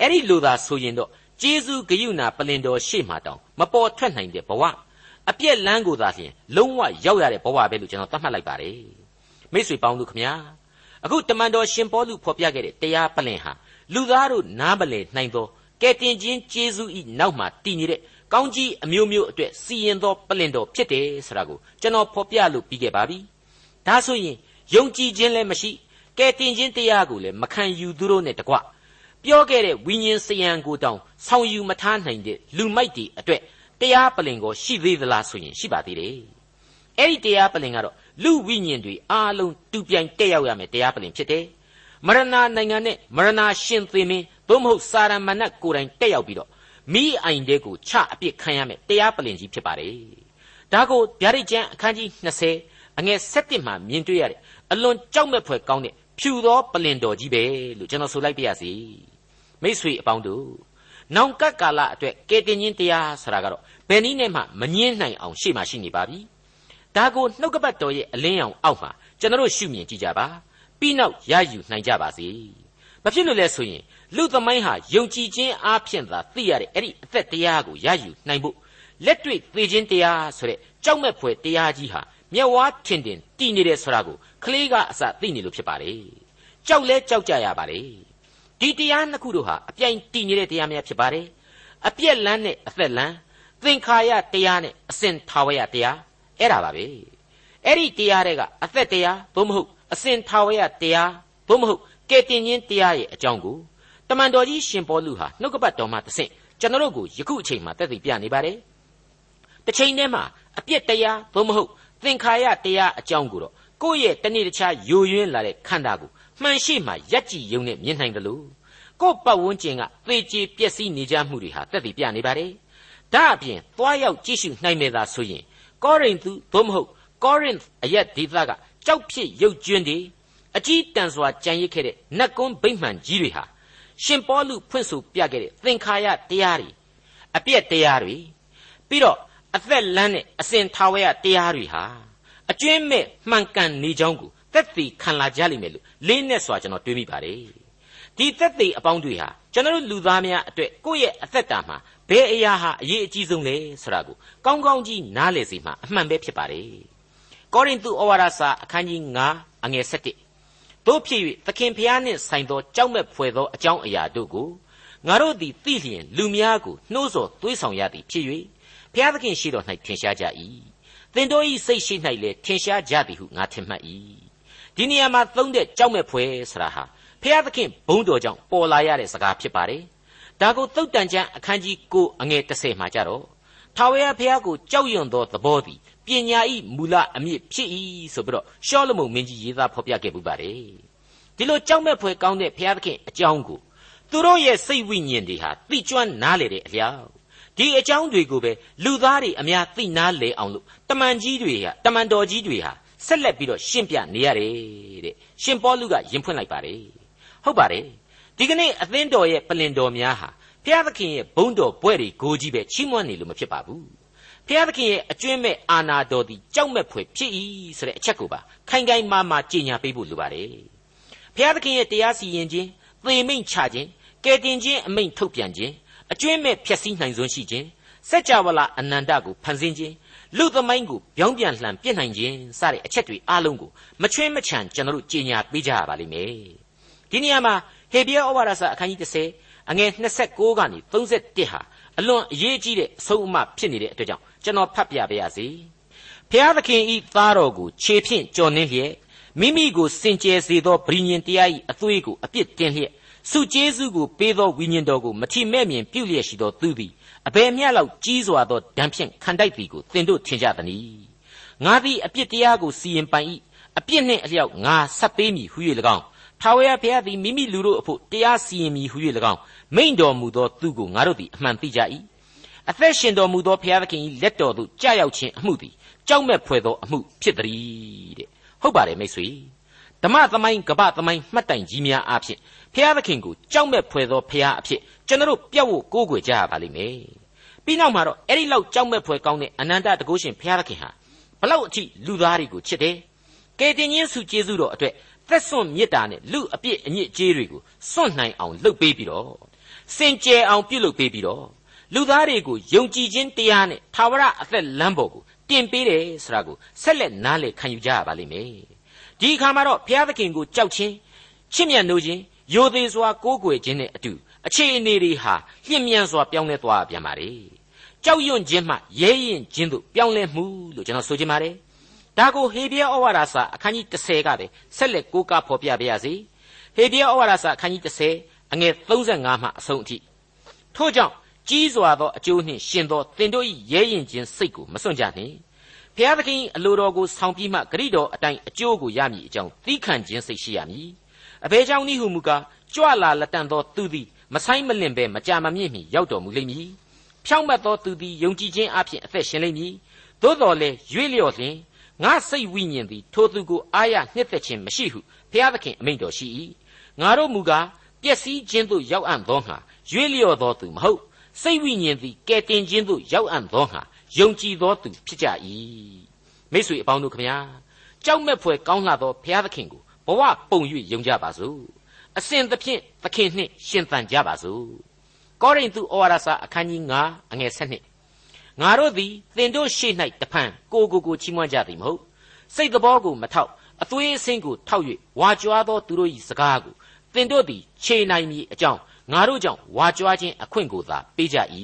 အဲ့ဒီလိုသာဆိုရင်တော့ကျေးဇူးဂရုဏာပလင်တော်ရှေ့မှာတောင်မပေါ်ထွက်နိုင်တဲ့ဘဝအပြက်လန်းကိုသာလျှင်လုံးဝရောက်ရတဲ့ဘဝပဲလို့ကျွန်တော်သတ်မှတ်လိုက်ပါတယ်မိတ်ဆွေပေါင်းတို့ခမညာအခုတမန်တော်ရှင်ပေါလုဖော်ပြခဲ့တဲ့တရားပလင်ဟာလူသားတို့နားမလည်နိုင်သောကဲတင်ခြင်းကျေးဇူးဤနောက်မှာတည်နေတဲ့ ကောင်းကြီးအမျိုးမျိုးအတွက်စီရင်သောပလင်တော်ဖြစ်တယ်ဆိုတာကိုကျွန်တော်ဖော်ပြလို့ပြီးခဲ့ပါပြီဒါဆိုရင်ယုံကြည်ခြင်းလည်းမရှိကဲတင်ခြင်းတရားကိုလည်းမခံယူသူတို့နဲ့တကွပြောခဲ့တဲ့ဝိညာဉ်စယံကိုတောင်ဆောင်ယူမထားနိုင်တဲ့လူမိုက်တွေအတွက်တရားပလင်ကိုရှိသေးသလားဆိုရင်ရှိပါသေးတယ်အဲ့ဒီတရားပလင်ကတော့လူဝိညာဉ်တွေအားလုံးတူပြိုင်တက်ရောက်ရမယ်တရားပလင်ဖြစ်တယ်မရဏနိုင်ငံနဲ့မရဏရှင်သေမင်းသို့မဟုတ်စာရမဏတ်ကိုယ်တိုင်တက်ရောက်ပြီးတော့ မိအိုင်တဲ့ကိုချအပြစ်ခံရမယ်တရားပလင်ကြီးဖြစ်ပါတယ်ဒါကိုဗျာဒိတ်ကျမ်းအခန်းကြီး20အငယ်7မှာမြင်တွေ့ရတဲ့အလွန်ကြောက်မဲ့ဖွယ်ကောင်းတဲ့ဖြူသောပလင်တော်ကြီးပဲလို့ကျွန်တော်ဆိုလိုက်ပါရစေမိษွေအပေါင်းတို့နောင်ကပ်ကာလအတွက်ကယ်တင်ခြင်းတရားဆိုတာကတော့ဘယ်နည်းနဲ့မှမငင်းနိုင်အောင်ရှေ့မှာရှိနေပါပြီဒါကိုနှုတ်ကပတ်တော်ရဲ့အလင်းရောင်အောက်မှာကျွန်တော်ရှုမြင်ကြည့်ကြပါပြီးနောက်ရယူနိုင်ကြပါစေမဖြစ်လို့လဲဆိုရင် လူသမိုင်းဟာယုံကြည်ခြင်းအားဖြင့်သာသိရတဲ့အဲ့ဒီအသက်တရားကိုရယူနိုင်ဖို့လက်တွေ့သိခြင်းတရားဆိုတဲ့ကြောက်မဲ့ဖွယ်တရားကြီးဟာမျက်ဝါးထင်ထင်တည်နေတယ်ဆိုတာကိုကလေးကအစသိနေလို့ဖြစ်ပါလေကြောက်လဲကြောက်ကြရပါလေဒီတရားနှစ်ခုတို့ဟာအပြိုင်တည်နေတဲ့တရားများဖြစ်ပါတယ်အပြက်လန်းနဲ့အသက်လန်းသင်္ခါရတရားနဲ့အစဉ်ထာဝရတရားအဲ့ဒါပါပဲအဲ့ဒီတရားတွေကအသက်တရားသို့မဟုတ်အစဉ်ထာဝရတရားသို့မဟုတ်ကဲတင်ခြင်းတရားရဲ့အကြောင်းကို တမန်တော်ကြီးရှင်ပေါလုဟာနှုတ်ကပတ်တော်မှတဆင့်ကျွန်တော်တို့ကိုယခုအချိန်မှာသက်သေပြနေပါတယ်တစ်ချိန်တည်းမှာအပြစ်တရားသို့မဟုတ်သင်္ခါရတရားအကြောင်းကိုတော့ကိုယ့်ရဲ့တနေ့တခြားယိုယွင်းလာတဲ့ခန္ဓာကိုမှန်ရှိမှရက်ကြည်ယုံနဲ့မြင်နိုင်တယ်လို့ကိုယ့်ပတ်ဝန်းကျင်ကသေချေပျက်စီးနေကြမှုတွေဟာသက်သေပြနေပါတယ်ဒါအပြင်သွားရောက်ကြည့်ရှုနိုင်မယ်သာဆိုရင်ကောရိန္သုသို့မဟုတ်ကောရိန္သအရက်ဒေသကကြောက်ဖြစ်ရုပ်ကျွန်းတွေအကြီးတန်းစွာကြံရစ်ခဲ့တဲ့နတ်ကွန်းဗိမ္မာန်ကြီးတွေဟာ ရှင်ပေါလုဖွင့်ဆိုပြခဲ့တဲ့သင်္ခါရတရားတွေအပြည့်တရားတွေပြီးတော့အသက်လန်းတဲ့အစဉ်ထာဝရတရားတွေဟာအကျွင်းမဲ့မှန်ကန်နေကြောင်းကိုသက်သေခံလာကြလိမ့်မယ်လို့လေးနဲ့စွာကျွန်တော်တွေးမိပါတယ်ဒီသက်သေအပေါင်းတွေဟာကျွန်တော်လူသားများအတွက်ကိုယ့်ရဲ့အသက်တာမှာဘယ်အရာဟာအရေးအကြီးဆုံးလဲဆိုတာကိုကောင်းကောင်းကြီးနားလည်စေမှအမှန်ပဲဖြစ်ပါတယ်ကောရိန္သုဩဝါဒစာအခန်းကြီး9အငယ်7 တို့ဖြစ်၍သခင်ဖျားနှင့်ဆိုင်သောကြောက်မဲ့ဖွယ်သောအကြောင်းအရာတို့ကိုငါတို့သည်သိလျင်လူများကိုနှိုးဆော်သွေးဆောင်ရသည်ဖြစ်၍ဖျားသခင်ရှိတော်၌ထင်ရှားကြ၏သင်တို့၏စိတ်ရှိ၌လည်းထင်ရှားကြသည်ဟုငါထင်မှတ်၏ဒီနေရာမှာသုံးတဲ့ကြောက်မဲ့ဖွယ်ဆရာဟာဖျားသခင်ဘုန်းတော်ကြောင့်ပေါ်လာရတဲ့စကားဖြစ်ပါတယ်ဒါကိုသုတ်တန်ကျမ်းအခန်းကြီး9အငယ်30မှာကြတော့ထာဝရဘုရားကိုကြောက်ရွံ့သောသဘောသည် ပညာဤမူလအမြစ်ဖြစ်၏ဆိုပြီးတော့ရှောလမုန်မင်းကြီးရေးသားဖော်ပြခဲ့ပူပါတယ်ဒီလိုကြောက်မဲ့ဖွယ်ကောင်းတဲ့ဘုရားသခင်အကြောင်းကိုသူတို့ရဲ့စိတ်ဝိညာဉ်တွေဟာသိကျွမ်းနားလေတဲ့အလျောက်ဒီအကြောင်းတွေကိုပဲလူသားတွေအများသိနာလေအောင်လို့တမန်ကြီးတွေဟာတမန်တော်ကြီးတွေဟာဆက်လက်ပြီးတော့ရှင်းပြနေရတယ်တဲ့ရှင်ပေါလုကယင်ဖွင့်လိုက်ပါတယ်ဟုတ်ပါတယ်ဒီကနေ့အသင်းတော်ရဲ့ပလင်တော်များဟာဘုရားသခင်ရဲ့ဘုန်းတော်ဘွဲ့တွေကိုကြီးပဲချီးမွမ်းနေလို့မဖြစ်ပါဘူး ဘုရားသခင်ရဲ့အကျွင့်မဲ့အာနာတော်သည်ကြောက်မဲ့ဖွယ်ဖြစ်၏ဆိုတဲ့အချက်ကိုပါခိုင်ခိုင်မာမာကြေညာပေးဖို့လိုပါတယ်ဘုရားသခင်ရဲ့တရားစီရင်ခြင်းသေမိန့်ချခြင်းကယ်တင်ခြင်းအမိန့်ထုတ်ပြန်ခြင်းအကျွင့်မဲ့ဖျက်ဆီးနိုင်စွမ်းရှိခြင်းစัจ java လာအနန္တကိုဖန်ဆင်းခြင်းလူသမိုင်းကိုပြောင်းပြန်လှန်ပြစ်နိုင်ခြင်းစတဲ့အချက်တွေအားလုံးကိုမချွင်းမချန်ကျွန်တော်တို့ကြေညာပေးကြရပါလိမ့်မယ်ဒီနေရာမှာဟေဘရဲဩဝါဒစာအခန်းကြီး30အငယ်26ကနေ31ဟာအလွန်အရေးကြီးတဲ့အဆုံးအမဖြစ်နေတဲ့အတွက်ကြောင့် ကျွန်တော်ဖတ်ပြပါရစေဖျားသခင်ဤသားတော်ကိုခြေဖြင့်ကြော်နှင်းလျက်မိမိကိုစင်ကြယ်စေသောဗြိညင်တရား၏အသွေးကိုအပြစ်တင်လျက်စုကျေးဇူးကိုပေးသောဝိညာဉ်တော်ကိုမထီမဲ့မြင်ပြုလျက်ရှိသောသူသည်အဘယ်မျှလောက်ကြီးစွာသောဒဏ်ဖြင့်ခံတိုက်သည်ကိုသင်တို့ထင်ကြသနည်းငါသည်အပြစ်တရားကိုစီရင်ပိုင်၏အပြစ်နှင့်အလျောက်ငါဆက်ပေးမည်ဟု၍၎င်းထာဝရဘုရားသည်မိမိလူတို့အဖို့တရားစီရင်မည်ဟု၍၎င်းမိန့်တော်မူသောသူကိုငါတို့သည်အမှန်သိကြ၏ အသက်ရှင်တော်မူသောဘုရားသခင်၏လက်တော်သို့ကြာရောက်ခြင်းအမှုသည်ကြောက်မဲ့ဖွယ်သောအမှုဖြစ်သည်တဲ့ဟုတ်ပါတယ်မိတ်ဆွေဓမ္မသမိုင်းကပသမိုင်းမှတ်တိုင်ကြီးများအားဖြင့်ဘုရားသခင်ကိုကြောက်မဲ့ဖွယ်သောဘုရားအဖြစ်ကျွန်တော်တို့ပြတ်ဖို့ကိုးကွယ်ကြရပါလိမ့်မယ်ပြီးနောက်မှာတော့အဲ့ဒီလောက်ကြောက်မဲ့ဖွယ်ကောင်းတဲ့အနန္တတကုရှင်ဘုရားသခင်ဟာဘလောက်အထိလူသားတွေကိုချစ်တယ်ကယ်တင်ခြင်းစုကျေးဇူးတော်အတွက်သက်စွန့်မေတ္တာနဲ့လူအပြစ်အညစ်အကြေးတွေကိုစွန့်နိုင်အောင်လုပ်ပေးပြီးတော့စင်ကြယ်အောင်ပြုလုပ်ပေးပြီးတော့ လူသားတွေကိုယုံကြည်ခြင်းတရားနဲ့သာဝရအသက်လမ်းပေါ်ကိုတင်ပေးတယ်ဆိုတာကိုဆက်လက်နားလည်ခံယူကြရပါလိမ့်မယ်ဒီအခါမှာတော့ဘုရားသခင်ကိုကြောက်ခြင်းချစ်မြတ်နိုးခြင်းယိုသေးစွာကိုးကွယ်ခြင်းနဲ့အတူအခြေအနေတွေဟာလျင်မြန်စွာပြောင်းလဲသွားပြန်ပါလေကြောက်ရွံ့ခြင်းမှရဲရင်ခြင်းတို့ပြောင်းလဲမှုလို့ကျွန်တော်ဆိုချင်ပါတယ်ဒါကိုဟေဘရဲဩဝါဒစာအခန်းကြီး30ကပဲဆက်လက်ကိုးကားဖော်ပြပါရစေဟေဘရဲဩဝါဒစာအခန်းကြီး30အငယ်35မှအဆုံးအထိထို့ကြောင့် ကြီးစွာသောအကျိုးနှင့်ရှင်သောသင်တို့၏ရဲရင်ခြင်းစိတ်ကိုမစွန့်ကြနှင့်ဖျားသခင်အလိုတော်ကိုဆောင်ပြီးမှဂရိတော်အတိုင်းအကျိုးကိုရမည်အကြောင်းသီးခံခြင်းစိတ်ရှိရမည်အဘယ်ကြောင့်နည်းဟုမူကားကြွလာလက်တန်သောသူသည်မဆိုင်မလင့်ပဲမကြာမမြင့်မီရောက်တော်မူလိမ့်မည်ဖြောင့်မတ်သောသူသည်ယုံကြည်ခြင်းအပြင်အသက်ရှင်လိမ့်မည်သို့တော်လည်းရွေ့လျော့လျင်ငါစိတ်ဝိညာဉ်သည်ထိုသူကိုအာရနှစ်သက်ခြင်းမရှိဟုဘုရားသခင်အမိန့်တော်ရှိ၏ငါတို့မူကားပျက်စီးခြင်းသို့ရောက်အံ့သောငါရွေ့လျော့သောသူမဟုတ် စိတ်ဝိညာဉ်သည်ကဲတင်ခြင်းသို့ရောက်အံ့သောငါယုံကြည်သောသူဖြစ်ကြ၏မိတ်ဆွေအပေါင်းတို့ခမညာကြောက်မဲ့ဖွယ်ကောင်းလှသောဘုရားသခင်ကိုဘဝပုံ၍ယုံကြပါစို့အစဉ်သဖြင့်သခင်နှင့်ရှင်သန်ကြပါစို့ကောရိန္သုဩဝါဒစာအခန်းကြီး9အငယ်7ငါတို့သည်သင်တို့ရှေ့၌တဖန်ကိုကိုကိုချီးမွမ်းကြသည်မဟုတ်စိတ်တော်ကိုမထောက်အသွေးအဆင်းကိုထောက်၍ဝါကြွားသောသူတို့၏စကားကိုသင်တို့သည်ခြေနိုင်မည်အကြောင်း ငါတို့ကြောင့်ဝါကြွားခြင်းအခွင့်ကိုသာပေးကြ၏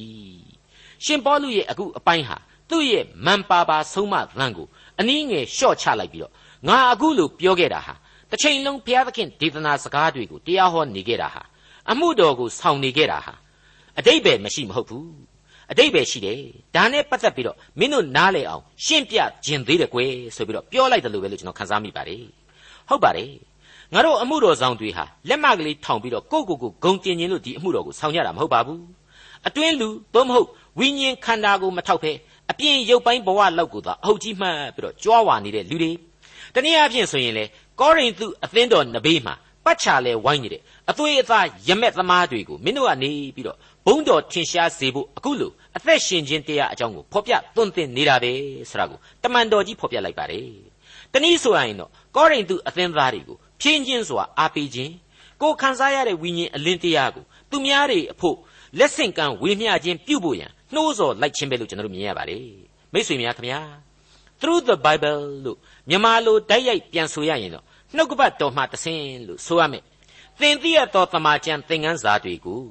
ရှင်ပေါလုရဲ့အခုအပိုင်းဟာသူ့ရဲ့မန်ပါပါဆုံးမသံကိုအနည်းငယ်လျှော့ချလိုက်ပြီးတော့ငါအခုလိုပြောခဲ့တာဟာတစ်ချိန်လုံးဘုရားသခင်ဒေသနာစကားတွေကိုတရားဟောနေခဲ့တာဟာအမှုတော်ကိုဆောင်နေခဲ့တာဟာအတိတ်ပဲမရှိမဟုတ်ဘူးအတိတ်ပဲရှိတယ်ဒါနဲ့ပတ်သက်ပြီးတော့မင်းတို့နားလည်အောင်ရှင်းပြခြင်းသေးတယ်ကွယ်ဆိုပြီးတော့ပြောလိုက်တယ်လို့ပဲလို့ကျွန်တော်ခန်းစားမိပါတယ်ဟုတ်ပါတယ် ငါတို့အမှုတော်ဆောင်တွေဟာလက်မကလေးထောင်ပြီးတော့ကိုယ့်ကိုယ်ကိုဂုံတင်ခြင်းလို့ဒီအမှုတော်ကိုဆောင်ကြတာမဟုတ်ပါဘူးအတွင်းလူသို့မဟုတ်ဝိညာဉ်ခန္ဓာကိုမထောက်ဖဲအပြင်ရုပ်ပိုင်းဘဝလောက်ကိုသာအဟုတ်ကြီးမှတ်ပြီးတော့ကြွားဝါနေတဲ့လူတွေတနည်းအားဖြင့်ဆိုရင်လေကောရိန္သုအသင်းတော်နဘေးမှာပတ်ချာလဲဝိုင်းနေတဲ့အသွေးအသားရမက်သမားတွေကိုမင်းတို့ကနေပြီးတော့ဘုံတော်ထင်ရှားစေဖို့အခုလို့အသက်ရှင်ခြင်းတရားအကြောင်းကိုဖော်ပြသွန်သင်နေတာပဲဆိုတာကိုတမန်တော်ကြီးဖော်ပြလိုက်ပါတယ်တနည်းဆိုရင်တော့ကောရိန္သုအသင်းသားတွေကို ဖြင်းချင်းစွာအားပေးခြင်းကိုခံစားရတဲ့ဝိညာဉ်အလင်းတရားကိုသူများတွေအဖို့လက်ဆင့်ကမ်းဝေမျှခြင်းပြုဖို့ရန်နှိုးဆော်လိုက်ခြင်းပဲလို့ကျွန်တော်တို့မြင်ရပါတယ်မိတ်ဆွေများခင်ဗျာ through the bible လို့မြန်မာလိုတိုက်ရိုက်ပြန်ဆိုရရင်တော့နှုတ်ကပတ်တော်မှတဆင်လို့ဆိုရမယ်သင်သိရသောတမန်ကျန်သင်ခန်းစာတွေကို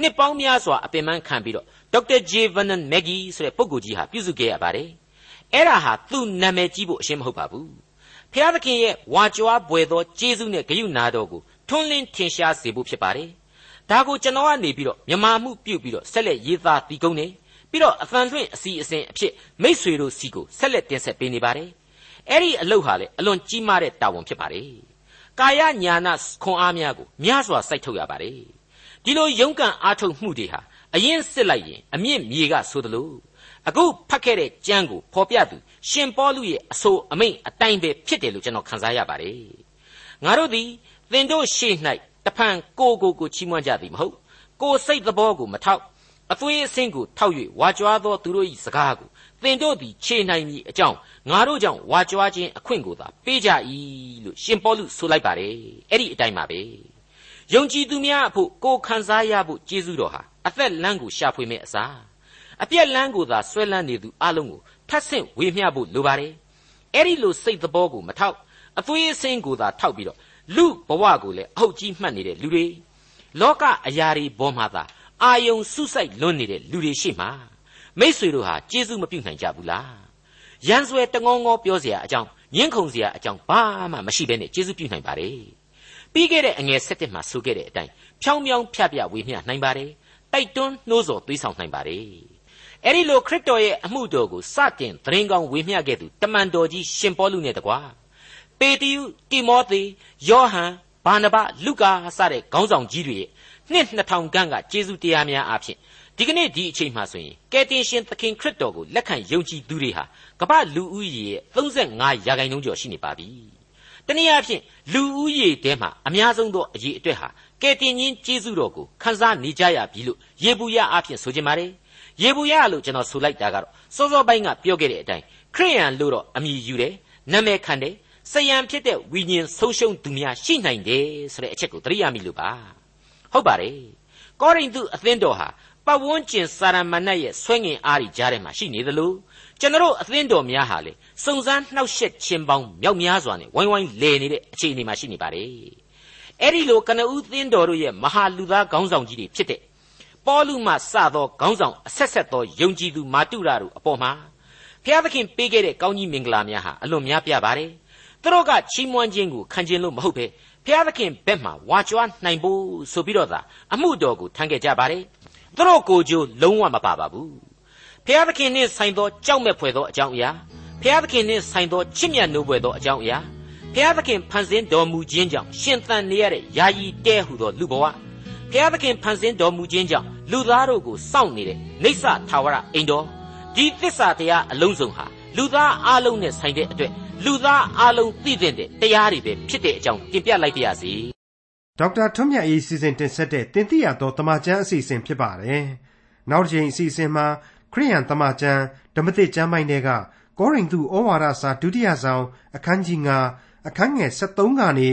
နှစ်ပေါင်းများစွာအပင်ပန်းခံပြီးတော့ဒေါက်တာဂျေဗန်နန်မက်ဂီဆိုတဲ့ပုဂ္ဂိုလ်ကြီးဟာပြုစုခဲ့ရပါတယ်အဲ့ဒါဟာသူ့နာမည်ကြီးဖို့အရှင်းမဟုတ်ပါဘူး ဖျားသခင်ရဲ့ဝါကြွားပွေသောကျေးဇူးနဲ့ဂရုနာတော်ကိုထွန်းလင်းထင်ရှားစေဖို့ဖြစ်ပါတယ်ဒါကိုကျွန်တော်ကနေပြီးတော့မြမာမှုပြုတ်ပြီးတော့ဆက်လက်ရေးသားတည်ကုန်းနေပြီးတော့အသံလွှင့်အစီအစဉ်အဖြစ်မိษွေတို့စီကိုဆက်လက်တင်ဆက်ပေးနေပါတယ်အဲ့ဒီအလုပ်ဟာလေအလွန်ကြီးမားတဲ့တာဝန်ဖြစ်ပါတယ်ကာယညာနာခွန်အားများကိုများစွာစိုက်ထုတ်ရပါတယ်ဒီလိုယုံကံအားထုတ်မှုတွေဟာအရင်စစ်လိုက်ရင်အမြင့်မြေကဆိုသလို အခုဖတ်ခဲ့တဲ့ကျမ်းကိုဖော်ပြသူရှင်ပေါလုရဲ့အဆိုအမိန့်အတိုင်းပဲဖြစ်တယ်လို့ကျွန်တော်ခန်းစားရပါတယ်ငါတို့သည်သင်တို့ရှေ့၌တဖန်ကိုကိုကိုချီးမွမ်းကြသည်မဟုတ်ကိုစိတ်သဘောကိုမထောက်အသွေးအဆင်းကိုထောက်၍ဝါကြွားသောသူတို့၏စကားကိုသင်တို့သည်ခြေနိုင်မည်အကြောင်းငါတို့ကြောင့်ဝါကြွားခြင်းအခွင့်ကိုသာပေးကြ၏လို့ရှင်ပေါလုဆိုလိုက်ပါတယ်အဲ့ဒီအတိုင်းပါပဲယုံကြည်သူများအဖို့ကိုခံစားရဖို့ကျေးဇူးတော်ဟာအသက်လမ်းကိုရှာဖွေမဲ့အစား အပြက်လမ်းကိုသာဆွဲလန်းနေသူအလုံးကိုထပ်ဆင့်ဝေမျှဖို့လိုပါတယ်အဲ့ဒီလိုစိတ်သဘောကိုမထောက်အသွေးအဆင်းကိုသာထောက်ပြီးတော့လူဘဝကိုလည်းအဟုတ်ကြီးမှတ်နေတဲ့လူတွေလောကအရာတွေပေါ်မှာသာအာယုံစုစိုက်လွန်းနေတဲ့လူတွေရှိမှမိษွေတို့ဟာကျေးဇူးမပြုနိုင်ကြဘူးလားရန်ဆွဲတငေါငေါပြောเสียအကြောင်းညှင်းခုန်เสียအကြောင်းဘာမှမရှိဘဲနဲ့ကျေးဇူးပြုနိုင်ပါတယ်ပြီးခဲ့တဲ့အငယ်7မှာဆိုခဲ့တဲ့အတိုင်းဖြောင်းဖြောင်းဖြပြဝေမျှနိုင်ပါတယ်တိုက်တွန်းနှိုးဆော်သွေးဆောင်နိုင်ပါတယ် အဲ့ဒီလိုခရစ်တော်ရဲ့အမှုတော်ကိုစတင်သတင်းကောင်းဝေမျှခဲ့သူတမန်တော်ကြီးရှင်ပေါလုနဲ့တကွာပေတရုတိမောသေယောဟန်ဘာနဘလုကာစတဲ့ခေါင်းဆောင်ကြီးတွေရဲ့နှစ်2000ခန့်ကကျေးဇူးတရားများအဖြစ်ဒီကနေ့ဒီအချိန်မှဆိုရင်ကယ်တင်ရှင်သခင်ခရစ်တော်ကိုလက်ခံယုံကြည်သူတွေဟာကမ္ဘာလူဦးရေရဲ့35ရာခိုင်နှုန်းကျော်ရှိနေပါပြီ။တနည်းအားဖြင့်လူဦးရေထဲမှာအများဆုံးသောအရေးအတွက်ဟာကယ်တင်ရှင်ကျေးဇူးတော်ကိုခံစားနေကြရပြီလို့ယေဘူးယအဖြစ်ဆိုကြပါတယ်။ ယေဘူးယလို့ကျွန်တော်ဆိုလိုက်တာကတော့စောစောပိုင်းကပြောခဲ့တဲ့အတိုင်းခရိယန်လို့တော့အမည်ယူတယ်၊နာမည်ခံတယ်စယံဖြစ်တဲ့ဝိညာဉ်ဆုံးရှုံးသူများရှိနိုင်တယ်ဆိုတဲ့အချက်ကိုသတိရမိလို့ပါဟုတ်ပါတယ်ကောရိန္သုအသင်းတော်ဟာပတ်ဝန်းကျင်စာရမဏတ်ရဲ့ဆွဲငင်အားကြီးကြားထဲမှာရှိနေသလိုကျွန်တော်အသင်းတော်များဟာလေစုံစမ်းနှောက်ယှက်ခြင်းပေါင်းမြောက်များစွာနဲ့ဝိုင်းဝိုင်းလဲနေတဲ့အခြေအနေမှာရှိနေပါတယ်အဲ့ဒီလိုကနဦးသင်းတော်တို့ရဲ့မဟာလူသားခေါင်းဆောင်ကြီးတွေဖြစ်တဲ့ ပေါလုမှစသောခေါင်းဆောင်အဆက်ဆက်သောယုံကြည်သူမာတုရတို့အပေါ်မှာဘုရားသခင်ပေးခဲ့တဲ့ကောင်းကြီးမင်္ဂလာများဟာအလွန်များပြားပါတယ်သူတို့ကချီးမွမ်းခြင်းကိုခံခြင်းလို့မဟုတ်ပဲဘုရားသခင်ဘက်မှဝါကြွားနိုင်ဖို့ဆိုပြီးတော့သာအမှုတော်ကိုထမ်းခဲ့ကြပါတယ်သူတို့ကိုကြိုးလုံးဝမပါပါဘူးဘုရားသခင်နှင့်ဆိုင်သောကြောက်မဲ့ဖွယ်သောအကြောင်းအရာဘုရားသခင်နှင့်ဆိုင်သောချစ်မြတ်နိုးဖွယ်သောအကြောင်းအရာဘုရားသခင်ဖန်ဆင်းတော်မူခြင်းကြောင့်ရှင်သန်နေရတဲ့ယာယီတဲဟုသောလူဘဝ ဘုရားသခင်ဖန်ဆင်းတော်မူခြင်းကြောင့်လူသားတို့ကိုစောင့်နေတဲ့နေဆထာဝရအိမ်တော်ဒီသစ္စာတရားအလုံးစုံဟာလူသားအလုံးနဲ့ဆိုင်တဲ့အတွက်လူသားအလုံးသိတဲ့တရားတွေပဲဖြစ်တဲ့အကြောင်းတင်ပြလိုက်ပါရစေဒေါက်တာထွန်းမြတ်အေးစီစဉ်တင်ဆက်တဲ့တင်ပြရသောတမချန်းအစီအစဉ်ဖြစ်ပါတယ်နောက်တစ်ချိန်အစီအစဉ်မှာခရိယန်တမချန်းဓမ္မသစ်ကျမ်းပိုင်းတွေကကောရိန္သုဩဝါဒစာဒုတိယဆောင်အခန်းကြီး9အခန်းငယ်73ကနေ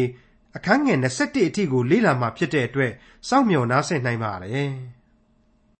အခန်းငယ်21အထိကိုလေ့လာမှဖြစ်တဲ့အတွက်စောင့်မျှော်နားဆင်နိုင်ပါတယ်။